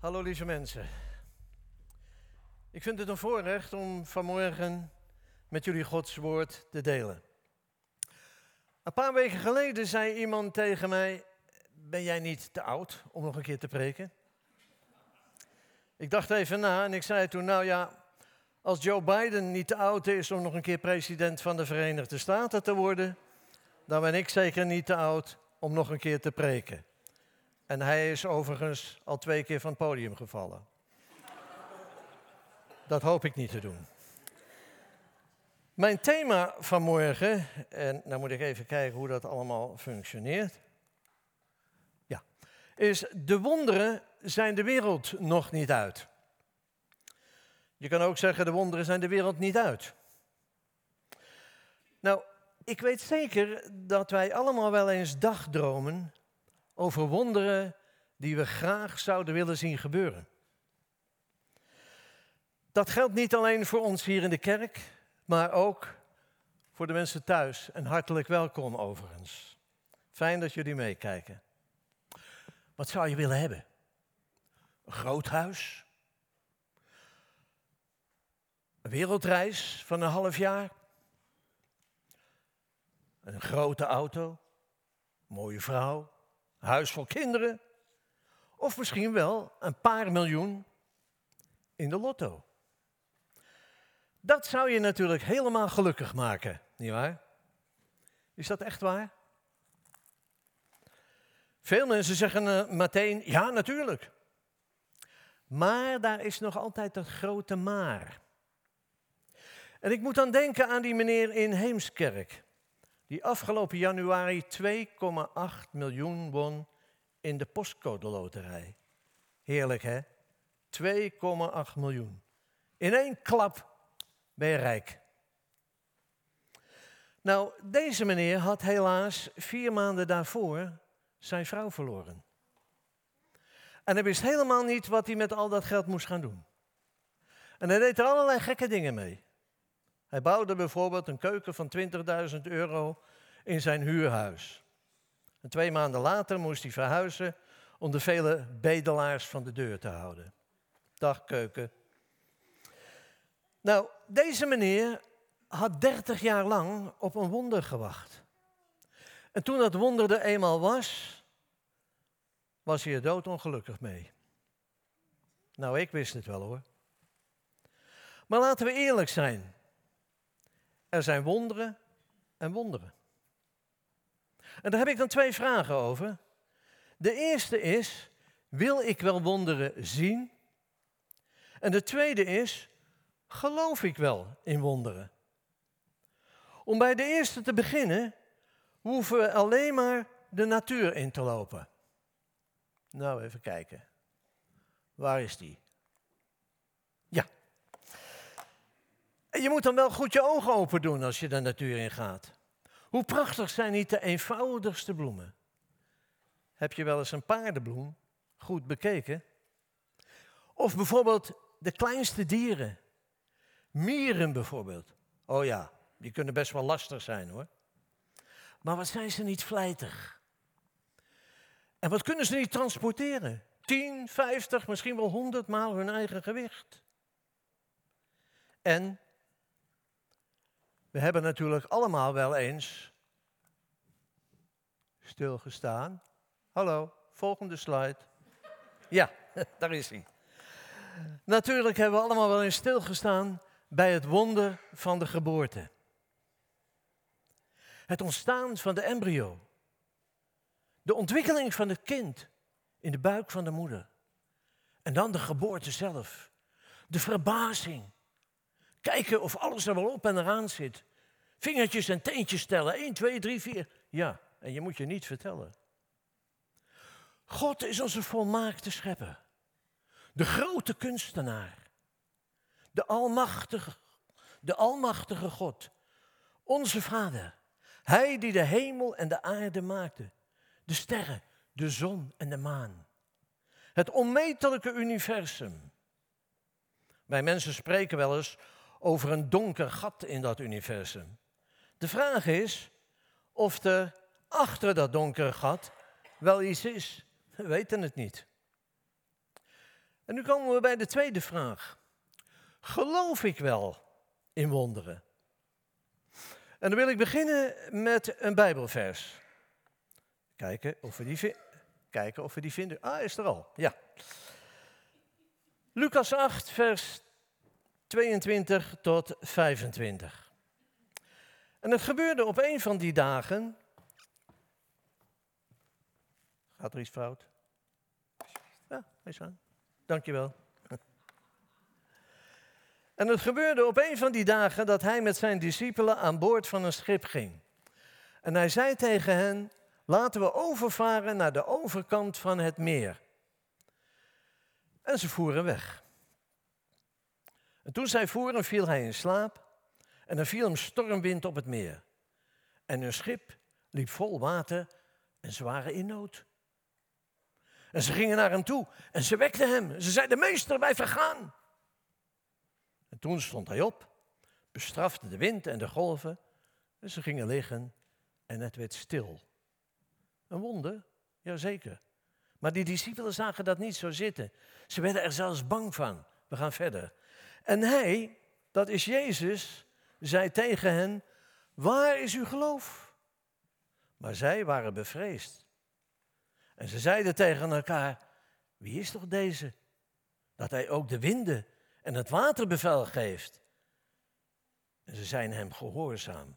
Hallo lieve mensen. Ik vind het een voorrecht om vanmorgen met jullie Gods woord te delen. Een paar weken geleden zei iemand tegen mij: Ben jij niet te oud om nog een keer te preken? Ik dacht even na en ik zei toen: Nou ja, als Joe Biden niet te oud is om nog een keer president van de Verenigde Staten te worden, dan ben ik zeker niet te oud om nog een keer te preken. En hij is overigens al twee keer van het podium gevallen. Dat hoop ik niet te doen. Mijn thema van morgen, en dan moet ik even kijken hoe dat allemaal functioneert. Ja, is de wonderen zijn de wereld nog niet uit. Je kan ook zeggen de wonderen zijn de wereld niet uit. Nou, ik weet zeker dat wij allemaal wel eens dagdromen over wonderen die we graag zouden willen zien gebeuren. Dat geldt niet alleen voor ons hier in de kerk, maar ook voor de mensen thuis. En hartelijk welkom overigens. Fijn dat jullie meekijken. Wat zou je willen hebben? Een groot huis? Een wereldreis van een half jaar? Een grote auto? Een mooie vrouw? Huis voor kinderen. Of misschien wel een paar miljoen in de lotto. Dat zou je natuurlijk helemaal gelukkig maken, nietwaar? Is dat echt waar? Veel mensen zeggen uh, meteen, ja natuurlijk. Maar daar is nog altijd dat grote maar. En ik moet dan denken aan die meneer in Heemskerk die afgelopen januari 2,8 miljoen won in de postcode loterij. Heerlijk hè? 2,8 miljoen. In één klap ben je rijk. Nou, deze meneer had helaas vier maanden daarvoor zijn vrouw verloren. En hij wist helemaal niet wat hij met al dat geld moest gaan doen. En hij deed er allerlei gekke dingen mee. Hij bouwde bijvoorbeeld een keuken van 20.000 euro in zijn huurhuis. En twee maanden later moest hij verhuizen om de vele bedelaars van de deur te houden. Dag keuken. Nou, deze meneer had 30 jaar lang op een wonder gewacht. En toen dat wonder er eenmaal was, was hij er doodongelukkig mee. Nou, ik wist het wel hoor. Maar laten we eerlijk zijn. Er zijn wonderen en wonderen. En daar heb ik dan twee vragen over. De eerste is, wil ik wel wonderen zien? En de tweede is, geloof ik wel in wonderen? Om bij de eerste te beginnen, hoeven we alleen maar de natuur in te lopen. Nou, even kijken. Waar is die? Ja. Je moet dan wel goed je ogen open doen als je de natuur in gaat. Hoe prachtig zijn niet de eenvoudigste bloemen? Heb je wel eens een paardenbloem goed bekeken? Of bijvoorbeeld de kleinste dieren. Mieren bijvoorbeeld. Oh ja, die kunnen best wel lastig zijn hoor. Maar wat zijn ze niet vlijtig? En wat kunnen ze niet transporteren? 10, 50, misschien wel 100 maal hun eigen gewicht. En we hebben natuurlijk allemaal wel eens stilgestaan. Hallo, volgende slide. Ja, daar is hij. Natuurlijk hebben we allemaal wel eens stilgestaan bij het wonder van de geboorte. Het ontstaan van de embryo. De ontwikkeling van het kind in de buik van de moeder. En dan de geboorte zelf. De verbazing Kijken of alles er wel op en eraan zit. Vingertjes en teentjes tellen. 1, 2, 3, 4. Ja, en je moet je niet vertellen. God is onze volmaakte schepper. De grote kunstenaar. De almachtige, de almachtige God. Onze Vader. Hij die de hemel en de aarde maakte. De sterren, de zon en de maan. Het onmetelijke universum. Wij mensen spreken wel eens over een donker gat in dat universum. De vraag is of er achter dat donkere gat wel iets is. We weten het niet. En nu komen we bij de tweede vraag. Geloof ik wel in wonderen? En dan wil ik beginnen met een Bijbelvers. Kijken of we die, kijken of we die vinden. Ah, is er al. Ja. Lucas 8, vers 22 tot 25. En het gebeurde op een van die dagen. Gaat er iets fout? Ja, hij is aan. Dankjewel. En het gebeurde op een van die dagen dat hij met zijn discipelen aan boord van een schip ging. En hij zei tegen hen: Laten we overvaren naar de overkant van het meer. En ze voeren weg. En toen zij voeren, viel hij in slaap. En er viel hem stormwind op het meer. En hun schip liep vol water en ze waren in nood. En ze gingen naar hem toe en ze wekten hem. Ze zeiden, meester, wij vergaan. En toen stond hij op, bestrafte de wind en de golven. En ze gingen liggen en het werd stil. Een wonder, jazeker. Maar die discipelen zagen dat niet zo zitten. Ze werden er zelfs bang van. We gaan verder. En hij, dat is Jezus, zei tegen hen, waar is uw geloof? Maar zij waren bevreesd. En ze zeiden tegen elkaar, wie is toch deze? Dat hij ook de winden en het water bevel geeft. En ze zijn hem gehoorzaam.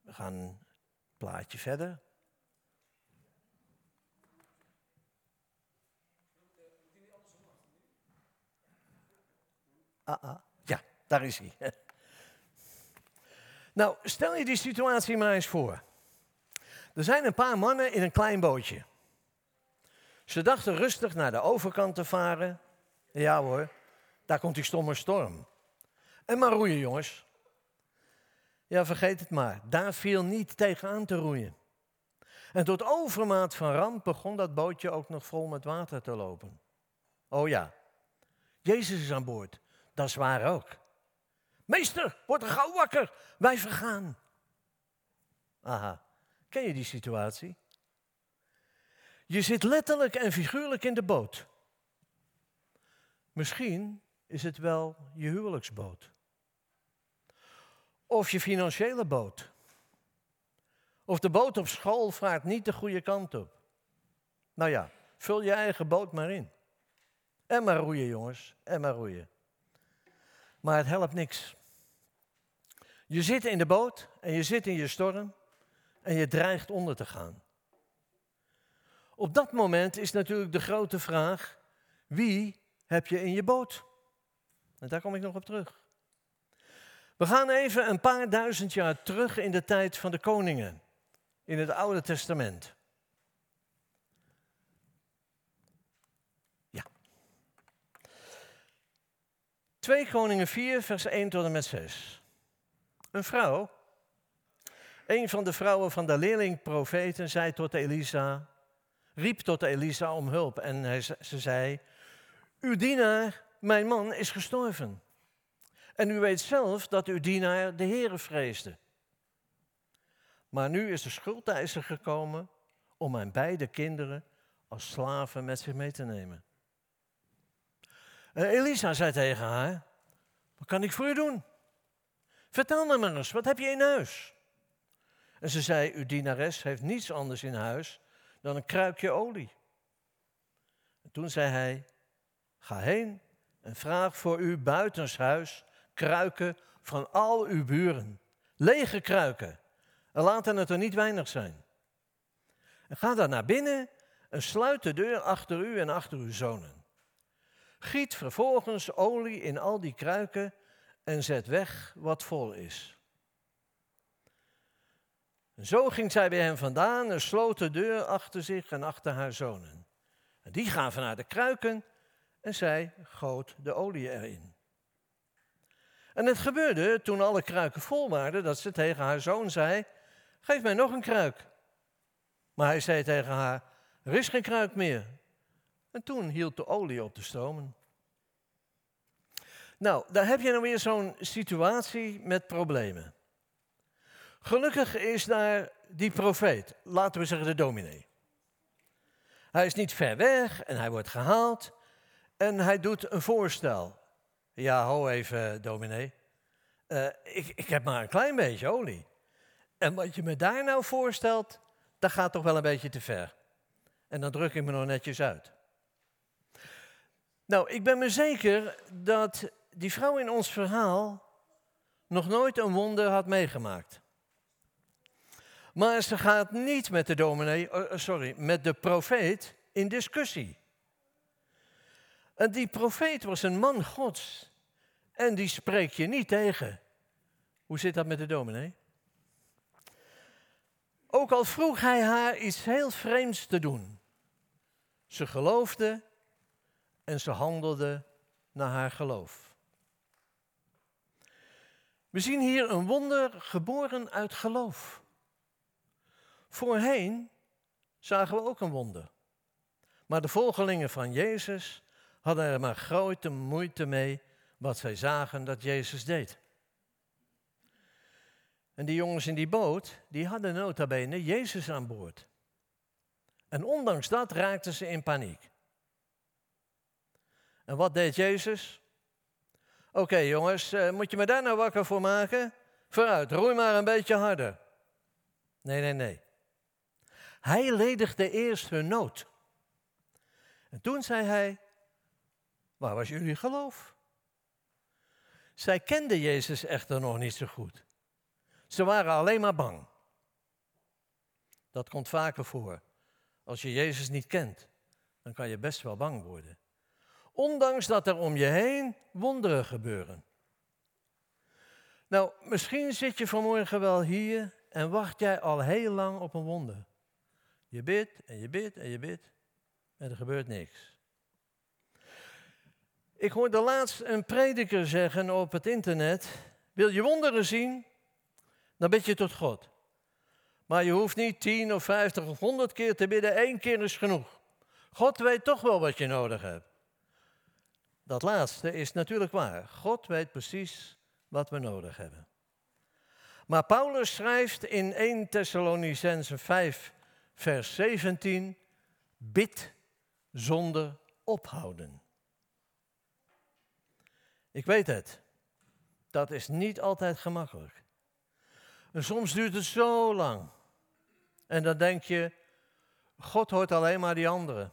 We gaan een plaatje verder. Ah, ah. Ja, daar is hij. Nou, stel je die situatie maar eens voor. Er zijn een paar mannen in een klein bootje. Ze dachten rustig naar de overkant te varen. Ja hoor, daar komt die stomme storm. En maar roeien, jongens. Ja, vergeet het maar. Daar viel niet tegenaan te roeien. En tot overmaat van ramp begon dat bootje ook nog vol met water te lopen. Oh ja, Jezus is aan boord. Dat is waar ook. Meester, word er gauw wakker. Wij vergaan. Aha, ken je die situatie? Je zit letterlijk en figuurlijk in de boot. Misschien is het wel je huwelijksboot. Of je financiële boot. Of de boot op school vaart niet de goede kant op. Nou ja, vul je eigen boot maar in. En maar roeien, jongens. En maar roeien. Maar het helpt niks. Je zit in de boot en je zit in je storm en je dreigt onder te gaan. Op dat moment is natuurlijk de grote vraag: wie heb je in je boot? En daar kom ik nog op terug. We gaan even een paar duizend jaar terug in de tijd van de koningen, in het Oude Testament. 2 Koningen 4, vers 1 tot en met 6. Een vrouw, een van de vrouwen van de leerlingprofeten, zei tot Elisa, riep tot Elisa om hulp. En hij, ze zei, uw dienaar, mijn man, is gestorven. En u weet zelf dat uw dienaar de Heere vreesde. Maar nu is de schuldeiser gekomen om mijn beide kinderen als slaven met zich mee te nemen. En Elisa zei tegen haar, wat kan ik voor u doen? Vertel me maar eens, wat heb je in huis? En ze zei, uw dienares heeft niets anders in huis dan een kruikje olie. En toen zei hij, ga heen en vraag voor u buitenshuis kruiken van al uw buren. Lege kruiken. En laten het er niet weinig zijn. En ga dan naar binnen en sluit de deur achter u en achter uw zonen. Giet vervolgens olie in al die kruiken en zet weg wat vol is. En zo ging zij bij hem vandaan en sloot de deur achter zich en achter haar zonen. En die gaven naar de kruiken en zij goot de olie erin. En het gebeurde toen alle kruiken vol waren, dat ze tegen haar zoon zei: Geef mij nog een kruik. Maar hij zei tegen haar: Er is geen kruik meer. En toen hield de olie op te stromen. Nou, daar heb je dan weer zo'n situatie met problemen. Gelukkig is daar die profeet, laten we zeggen de dominee. Hij is niet ver weg en hij wordt gehaald en hij doet een voorstel. Ja, ho even, dominee. Uh, ik, ik heb maar een klein beetje olie. En wat je me daar nou voorstelt, dat gaat toch wel een beetje te ver. En dan druk ik me nog netjes uit. Nou, ik ben me zeker dat die vrouw in ons verhaal nog nooit een wonder had meegemaakt. Maar ze gaat niet met de dominee, oh, oh, sorry, met de profeet in discussie. En die profeet was een man Gods. En die spreek je niet tegen. Hoe zit dat met de dominee? Ook al vroeg hij haar iets heel vreemds te doen. Ze geloofde en ze handelde naar haar geloof. We zien hier een wonder geboren uit geloof. Voorheen zagen we ook een wonder. Maar de volgelingen van Jezus hadden er maar grote moeite mee wat zij zagen dat Jezus deed. En die jongens in die boot, die hadden nota bene Jezus aan boord. En ondanks dat raakten ze in paniek. En wat deed Jezus? Oké jongens, eh, moet je me daar nou wakker voor maken? Vooruit, roei maar een beetje harder. Nee, nee, nee. Hij ledigde eerst hun nood. En toen zei hij, waar was jullie geloof? Zij kenden Jezus echter nog niet zo goed. Ze waren alleen maar bang. Dat komt vaker voor. Als je Jezus niet kent, dan kan je best wel bang worden. Ondanks dat er om je heen wonderen gebeuren. Nou, misschien zit je vanmorgen wel hier en wacht jij al heel lang op een wonder. Je bidt en je bidt en je bidt en er gebeurt niks. Ik hoorde laatst een prediker zeggen op het internet: Wil je wonderen zien? Dan bid je tot God. Maar je hoeft niet 10 of 50 of 100 keer te bidden, één keer is genoeg. God weet toch wel wat je nodig hebt. Dat laatste is natuurlijk waar. God weet precies wat we nodig hebben. Maar Paulus schrijft in 1 Thessalonicense 5, vers 17: Bid zonder ophouden. Ik weet het. Dat is niet altijd gemakkelijk. En soms duurt het zo lang. En dan denk je, God hoort alleen maar die anderen.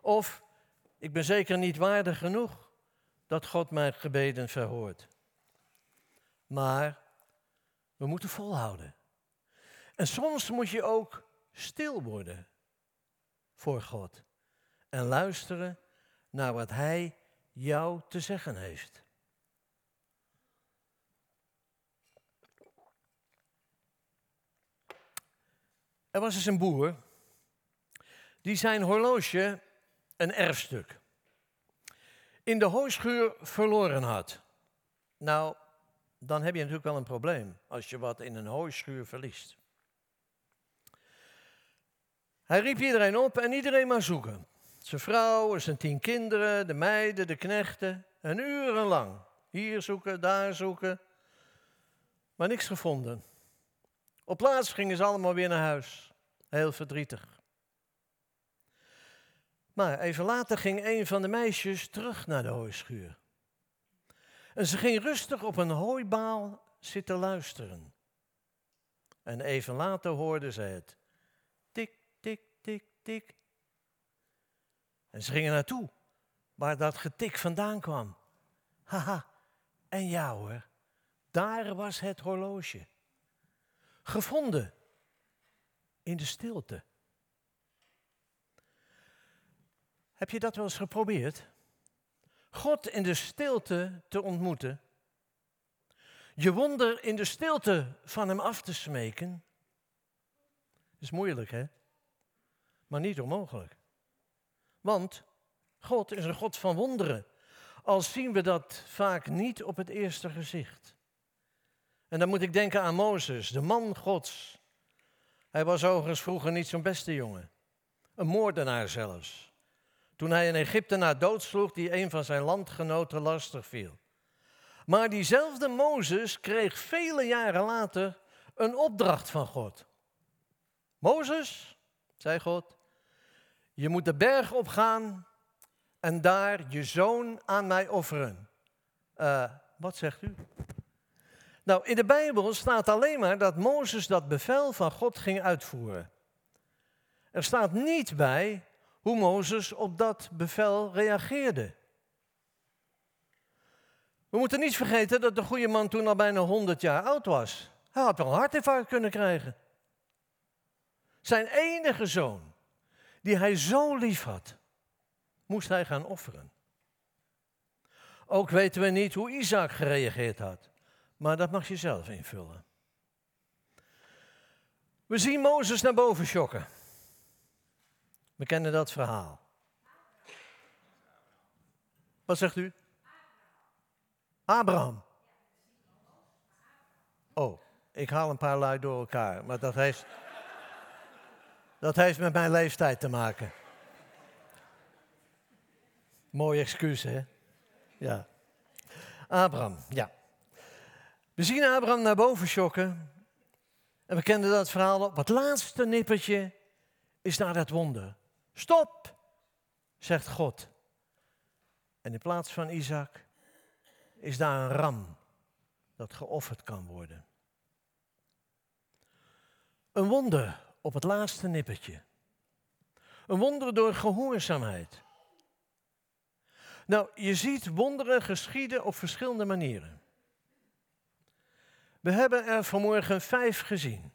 Of, ik ben zeker niet waardig genoeg dat God mijn gebeden verhoort. Maar we moeten volhouden. En soms moet je ook stil worden voor God. En luisteren naar wat Hij jou te zeggen heeft. Er was eens een boer die zijn horloge, een erfstuk, in de hooischuur verloren had. Nou, dan heb je natuurlijk wel een probleem als je wat in een hooischuur verliest. Hij riep iedereen op en iedereen maar zoeken. Zijn vrouw, zijn tien kinderen, de meiden, de knechten. En urenlang. Hier zoeken, daar zoeken. Maar niks gevonden. Op plaats gingen ze allemaal weer naar huis. Heel verdrietig. Maar even later ging een van de meisjes terug naar de hooischuur. En ze ging rustig op een hooibaal zitten luisteren. En even later hoorde ze het. Tik, tik, tik, tik. En ze gingen naartoe, waar dat getik vandaan kwam. Haha, en ja hoor, daar was het horloge. Gevonden in de stilte. Heb je dat wel eens geprobeerd? God in de stilte te ontmoeten. Je wonder in de stilte van Hem af te smeken. Is moeilijk, hè? Maar niet onmogelijk. Want God is een God van wonderen. Al zien we dat vaak niet op het eerste gezicht. En dan moet ik denken aan Mozes, de man Gods. Hij was overigens vroeger niet zo'n beste jongen. Een moordenaar zelfs. Toen hij een Egyptenaar doodsloeg die een van zijn landgenoten lastig viel. Maar diezelfde Mozes kreeg vele jaren later een opdracht van God. Mozes, zei God, je moet de berg opgaan en daar je zoon aan mij offeren. Uh, wat zegt u? Nou, in de Bijbel staat alleen maar dat Mozes dat bevel van God ging uitvoeren. Er staat niet bij hoe Mozes op dat bevel reageerde. We moeten niet vergeten dat de goede man toen al bijna 100 jaar oud was. Hij had wel een hartinfarct kunnen krijgen. Zijn enige zoon, die hij zo lief had, moest hij gaan offeren. Ook weten we niet hoe Isaac gereageerd had, maar dat mag je zelf invullen. We zien Mozes naar boven schokken. We kennen dat verhaal. Wat zegt u? Abraham. Oh, ik haal een paar lui door elkaar, maar dat heeft, dat heeft met mijn leeftijd te maken. Mooi excuus, hè? Ja. Abraham, ja. We zien Abraham naar boven schokken. En we kennen dat verhaal op. Het laatste nippertje is naar dat wonder. Stop, zegt God. En in plaats van Isaac is daar een ram dat geofferd kan worden. Een wonder op het laatste nippertje. Een wonder door gehoorzaamheid. Nou, je ziet wonderen geschieden op verschillende manieren. We hebben er vanmorgen vijf gezien.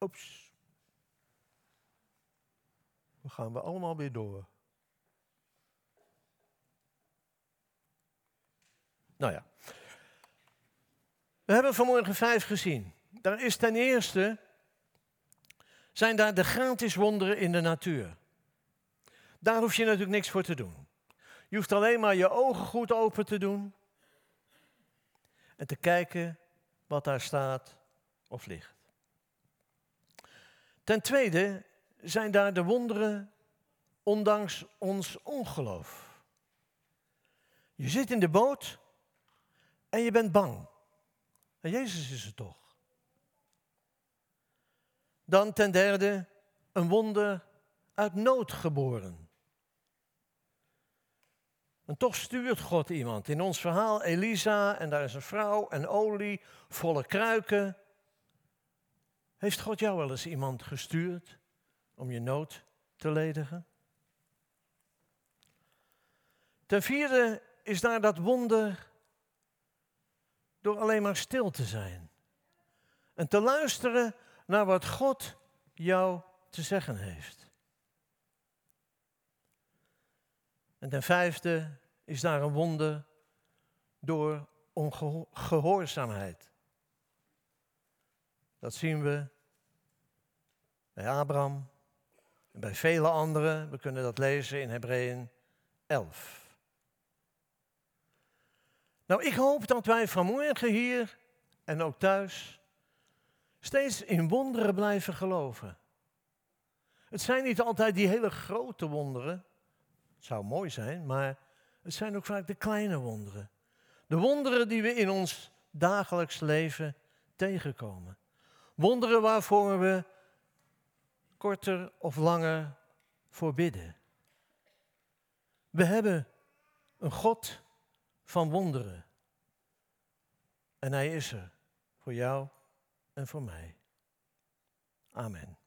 Oeps. Dan gaan we allemaal weer door. Nou ja. We hebben vanmorgen vijf gezien. Daar is ten eerste, zijn daar de gratis wonderen in de natuur. Daar hoef je natuurlijk niks voor te doen. Je hoeft alleen maar je ogen goed open te doen en te kijken wat daar staat of ligt. Ten tweede zijn daar de wonderen ondanks ons ongeloof. Je zit in de boot en je bent bang. En Jezus is het toch. Dan ten derde een wonder uit nood geboren. En toch stuurt God iemand. In ons verhaal Elisa, en daar is een vrouw en olie, volle kruiken. Heeft God jou wel eens iemand gestuurd om je nood te ledigen? Ten vierde is daar dat wonder door alleen maar stil te zijn. En te luisteren naar wat God jou te zeggen heeft. En ten vijfde is daar een wonder door ongehoorzaamheid. Dat zien we bij Abraham en bij vele anderen. We kunnen dat lezen in Hebreeën 11. Nou, ik hoop dat wij vanmorgen hier en ook thuis steeds in wonderen blijven geloven. Het zijn niet altijd die hele grote wonderen. Het zou mooi zijn, maar het zijn ook vaak de kleine wonderen. De wonderen die we in ons dagelijks leven tegenkomen. Wonderen waarvoor we korter of langer voor bidden. We hebben een God van wonderen. En hij is er voor jou en voor mij. Amen.